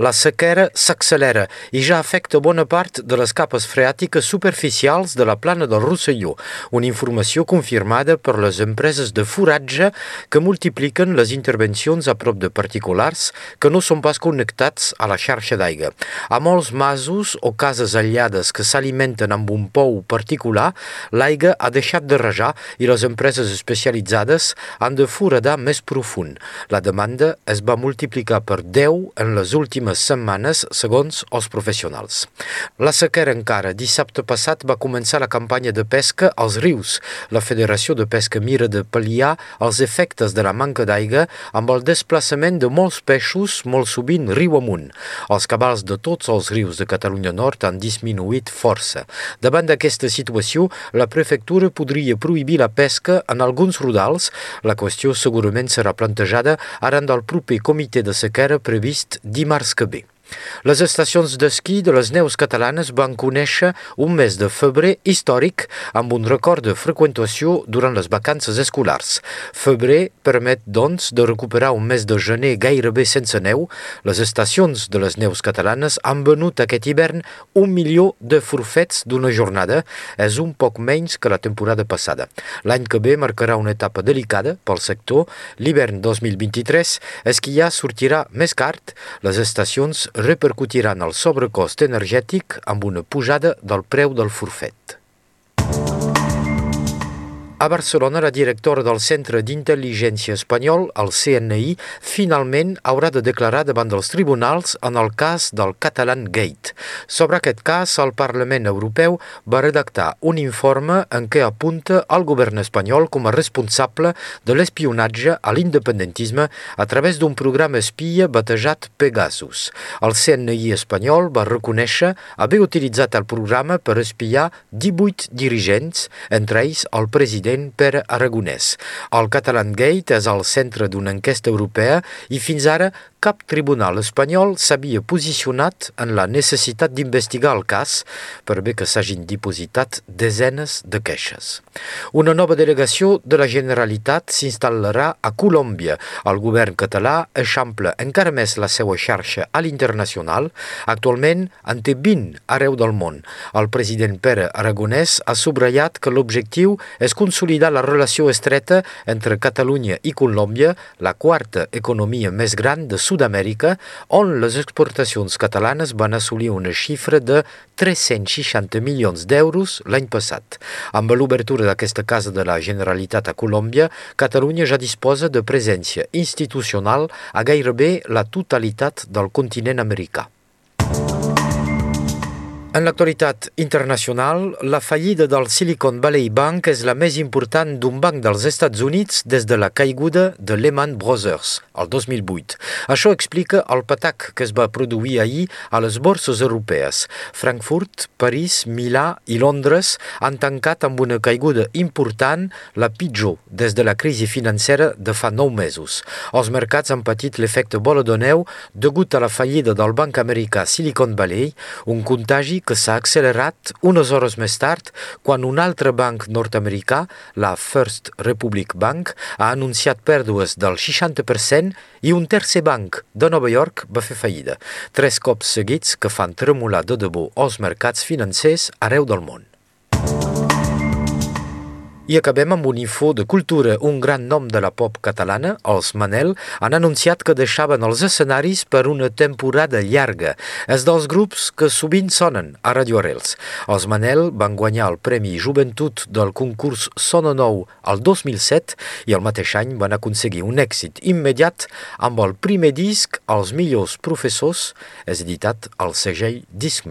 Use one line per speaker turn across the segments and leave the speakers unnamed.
la sequera s'accelera i ja afecta bona part de les capes freàtiques superficials de la plana del Rosselló, una informació confirmada per les empreses de foratge que multipliquen les intervencions a prop de particulars que no són pas connectats a la xarxa d'aigua. A molts masos o cases aïllades que s'alimenten amb un pou particular, l'aigua ha deixat de rajar i les empreses especialitzades han de foradar més profund. La demanda es va multiplicar per 10 en les últimes setmanes, segons els professionals. La sequera encara. Dissabte passat va començar la campanya de pesca als rius. La Federació de Pesca mira de pal·liar els efectes de la manca d'aigua amb el desplaçament de molts peixos, molt sovint riu amunt. Els cabals de tots els rius de Catalunya Nord han disminuït força. Davant d'aquesta situació, la prefectura podria prohibir la pesca en alguns rodals. La qüestió segurament serà plantejada arran del proper comitè de sequera previst dimarts que ve. Les estacions d'esquí de les neus catalanes van conèixer un mes de febrer històric amb un record de freqüentació durant les vacances escolars. Febrer permet, doncs, de recuperar un mes de gener gairebé sense neu. Les estacions de les neus catalanes han venut aquest hivern un milió de forfets d'una jornada. És un poc menys que la temporada passada. L'any que ve marcarà una etapa delicada pel sector. L'hivern 2023 esquiar sortirà més car. Les estacions repercutiran el sobrecost energètic amb una pujada del preu del forfet. A Barcelona, la directora del Centre d'Intel·ligència Espanyol, el CNI, finalment haurà de declarar davant dels tribunals en el cas del Catalan Gate. Sobre aquest cas, el Parlament Europeu va redactar un informe en què apunta al govern espanyol com a responsable de l'espionatge a l'independentisme a través d'un programa espia batejat Pegasus. El CNI espanyol va reconèixer haver utilitzat el programa per espiar 18 dirigents, entre ells el president president Pere Aragonès. El Catalan Gate és al centre d'una enquesta europea i fins ara cap tribunal espanyol s'havia posicionat en la necessitat d'investigar el cas per bé que s'hagin dipositat desenes de queixes. Una nova delegació de la Generalitat s'instal·larà a Colòmbia. El govern català eixampla encara més la seva xarxa a l'internacional. Actualment en té 20 arreu del món. El president Pere Aragonès ha subratllat que l'objectiu és consolidar la relació estreta entre Catalunya i Colòmbia, la quarta economia més gran de Sud-amèrica, on les exportacions catalanes van assolir una xifra de 360 milions d'euros l'any passat. Amb l'obertura d'aquesta casa de la Generalitat a Colòmbia, Catalunya ja disposa de presència institucional a gairebé la totalitat del continent americà. En l'actualitat internacional, la fallida del Silicon Valley Bank és la més important d'un banc dels Estats Units des de la caiguda de Lehman Brothers, el 2008. Això explica el patac que es va produir ahir a les borses europees. Frankfurt, París, Milà i Londres han tancat amb una caiguda important, la pitjor des de la crisi financera de fa nou mesos. Els mercats han patit l'efecte bola de neu degut a la fallida del banc americà Silicon Valley, un contagi que s'ha accelerat unes hores més tard quan un altre banc nord-americà, la First Republic Bank, ha anunciat pèrdues del 60% i un tercer banc de Nova York va fer fallida. Tres cops seguits que fan tremolar de debò els mercats financers arreu del món. I acabem amb un info de cultura. Un gran nom de la pop catalana, els Manel, han anunciat que deixaven els escenaris per una temporada llarga. És dels grups que sovint sonen a Radio Arrels. Els Manel van guanyar el Premi Joventut del concurs Sono Nou el 2007 i el mateix any van aconseguir un èxit immediat amb el primer disc Els millors professors, és editat al segell Disc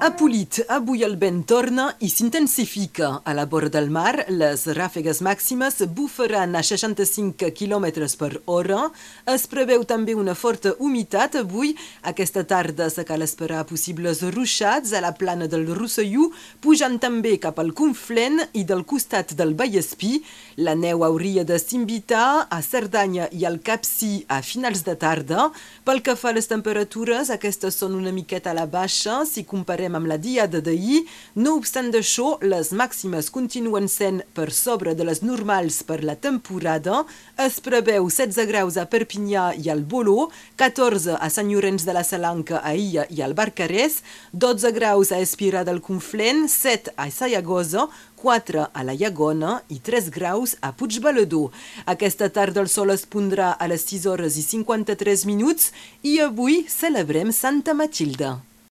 A avui el vent torna i s'intensifica. A la vora del mar, les ràfegues màximes bufaran a 65 km per hora. Es preveu també una forta humitat avui. Aquesta tarda se cal esperar possibles ruixats a la plana del Rosselló, pujant també cap al Conflent i del costat del Vallespí. La neu hauria de s'invitar a Cerdanya i al Capcí a finals de tarda. Pel que fa a les temperatures, aquestes són una miqueta a la baixa si comparem amb la diada d'ahir. No obstant això, les màximes continuen sent per sobre de les normals per la temporada. Es preveu 16 graus a Perpinyà i al Boló, 14 a Sant Llorenç de la Salanca, a Illa i al Barcarès, 12 graus a Espira del Conflent, 7 a Sayagosa, 4 a la Llagona i 3 graus a Puigbalador. Aquesta tarda el sol es pondrà a les 6 hores i 53 minuts i avui celebrem Santa Matilda.